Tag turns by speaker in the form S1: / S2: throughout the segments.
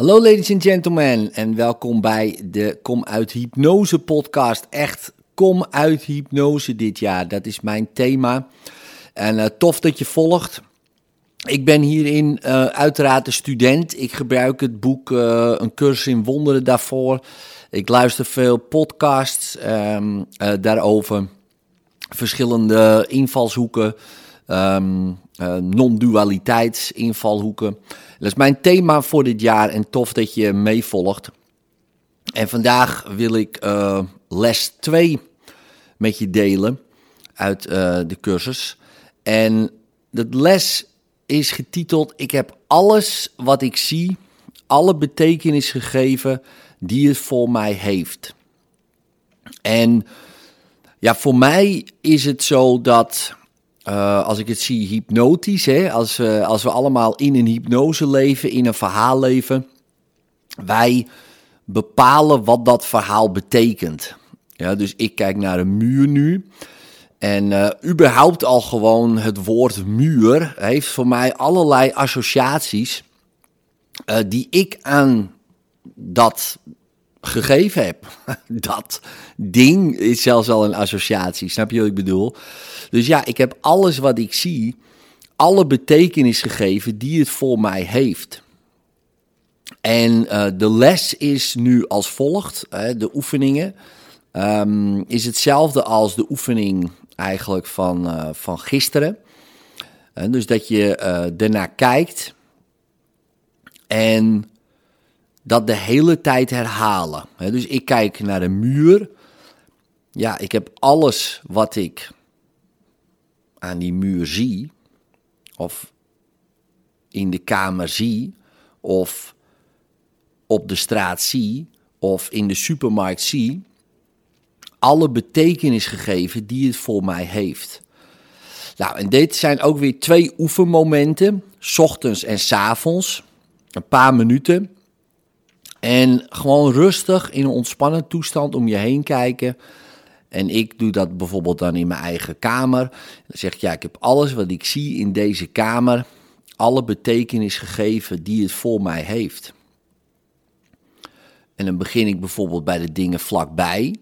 S1: Hallo ladies and gentlemen en welkom bij de Kom uit Hypnose podcast. Echt Kom uit Hypnose dit jaar, dat is mijn thema. En uh, tof dat je volgt. Ik ben hierin uh, uiteraard een student. Ik gebruik het boek uh, Een cursus in wonderen daarvoor. Ik luister veel podcasts um, daarover. Verschillende invalshoeken. Um, non-dualiteitsinvalhoeken. Dat is mijn thema voor dit jaar en tof dat je meevolgt. En vandaag wil ik uh, les 2 met je delen uit uh, de cursus. En dat les is getiteld: Ik heb alles wat ik zie, alle betekenis gegeven die het voor mij heeft. En ja, voor mij is het zo dat uh, als ik het zie, hypnotisch. Hè? Als, we, als we allemaal in een hypnose leven, in een verhaal leven. Wij bepalen wat dat verhaal betekent. Ja, dus ik kijk naar een muur nu. En uh, überhaupt al gewoon het woord muur heeft voor mij allerlei associaties. Uh, die ik aan dat gegeven heb. Dat ding is zelfs al een associatie. Snap je wat ik bedoel? Dus ja, ik heb alles wat ik zie, alle betekenis gegeven die het voor mij heeft. En uh, de les is nu als volgt, hè, de oefeningen. Um, is hetzelfde als de oefening eigenlijk van, uh, van gisteren. Dus dat je ernaar kijkt en dat de hele tijd herhalen. Dus ik kijk naar de muur. Ja, ik heb alles wat ik aan die muur zie, of in de kamer zie, of op de straat zie, of in de supermarkt zie, alle betekenis gegeven die het voor mij heeft. Nou, en dit zijn ook weer twee oefenmomenten, ochtends en s avonds, een paar minuten. En gewoon rustig in een ontspannen toestand om je heen kijken en ik doe dat bijvoorbeeld dan in mijn eigen kamer. Dan zeg ik, ja, ik heb alles wat ik zie in deze kamer, alle betekenis gegeven die het voor mij heeft. En dan begin ik bijvoorbeeld bij de dingen vlakbij.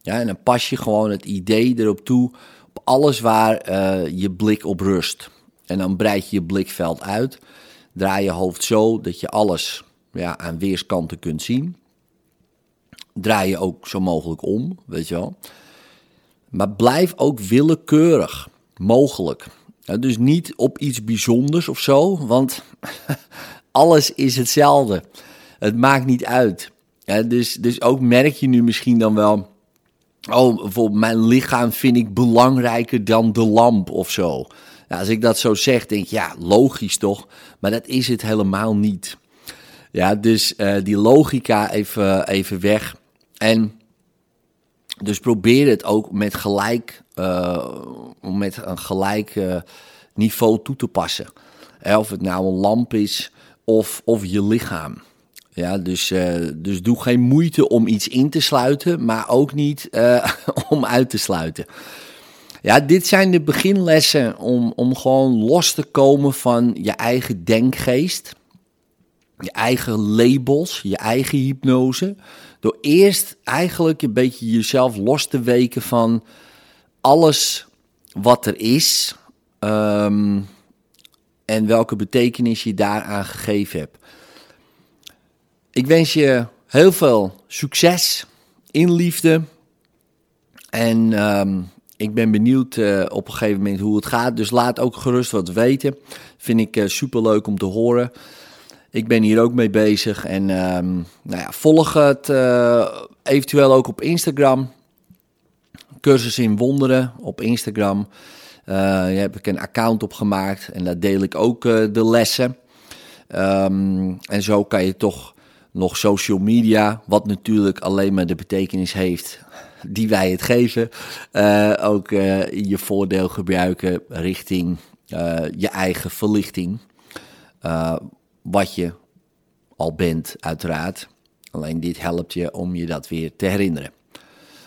S1: Ja, en dan pas je gewoon het idee erop toe, op alles waar uh, je blik op rust. En dan breid je je blikveld uit, draai je hoofd zo dat je alles ja, aan weerskanten kunt zien draai je ook zo mogelijk om, weet je wel. Maar blijf ook willekeurig mogelijk. dus niet op iets bijzonders of zo, want alles is hetzelfde. Het maakt niet uit. dus, dus ook merk je nu misschien dan wel. Oh, bijvoorbeeld mijn lichaam vind ik belangrijker dan de lamp of zo. als ik dat zo zeg, denk ik, ja, logisch toch? Maar dat is het helemaal niet. Ja, dus uh, die logica even, even weg. En dus probeer het ook met gelijk, uh, met een gelijk uh, niveau toe te passen. of het nou een lamp is of, of je lichaam. Ja, dus, dus doe geen moeite om iets in te sluiten, maar ook niet om uit te sluiten. Ja, dit zijn de beginlessen om, om gewoon los te komen van je eigen denkgeest, je eigen labels, je eigen hypnose. Door eerst eigenlijk een beetje jezelf los te weken van alles wat er is. Um, en welke betekenis je daaraan gegeven hebt. Ik wens je heel veel succes in liefde. En um, ik ben benieuwd uh, op een gegeven moment hoe het gaat. Dus laat ook gerust wat weten. Vind ik uh, super leuk om te horen. Ik ben hier ook mee bezig. En um, nou ja, volg het uh, eventueel ook op Instagram. Cursus in Wonderen op Instagram. Uh, daar heb ik een account op gemaakt. En daar deel ik ook uh, de lessen. Um, en zo kan je toch nog social media, wat natuurlijk alleen maar de betekenis heeft die wij het geven, ook je voordeel gebruiken richting je eigen verlichting wat je al bent, uiteraard. Alleen dit helpt je om je dat weer te herinneren.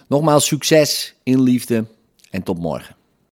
S1: Nogmaals succes in liefde en tot morgen.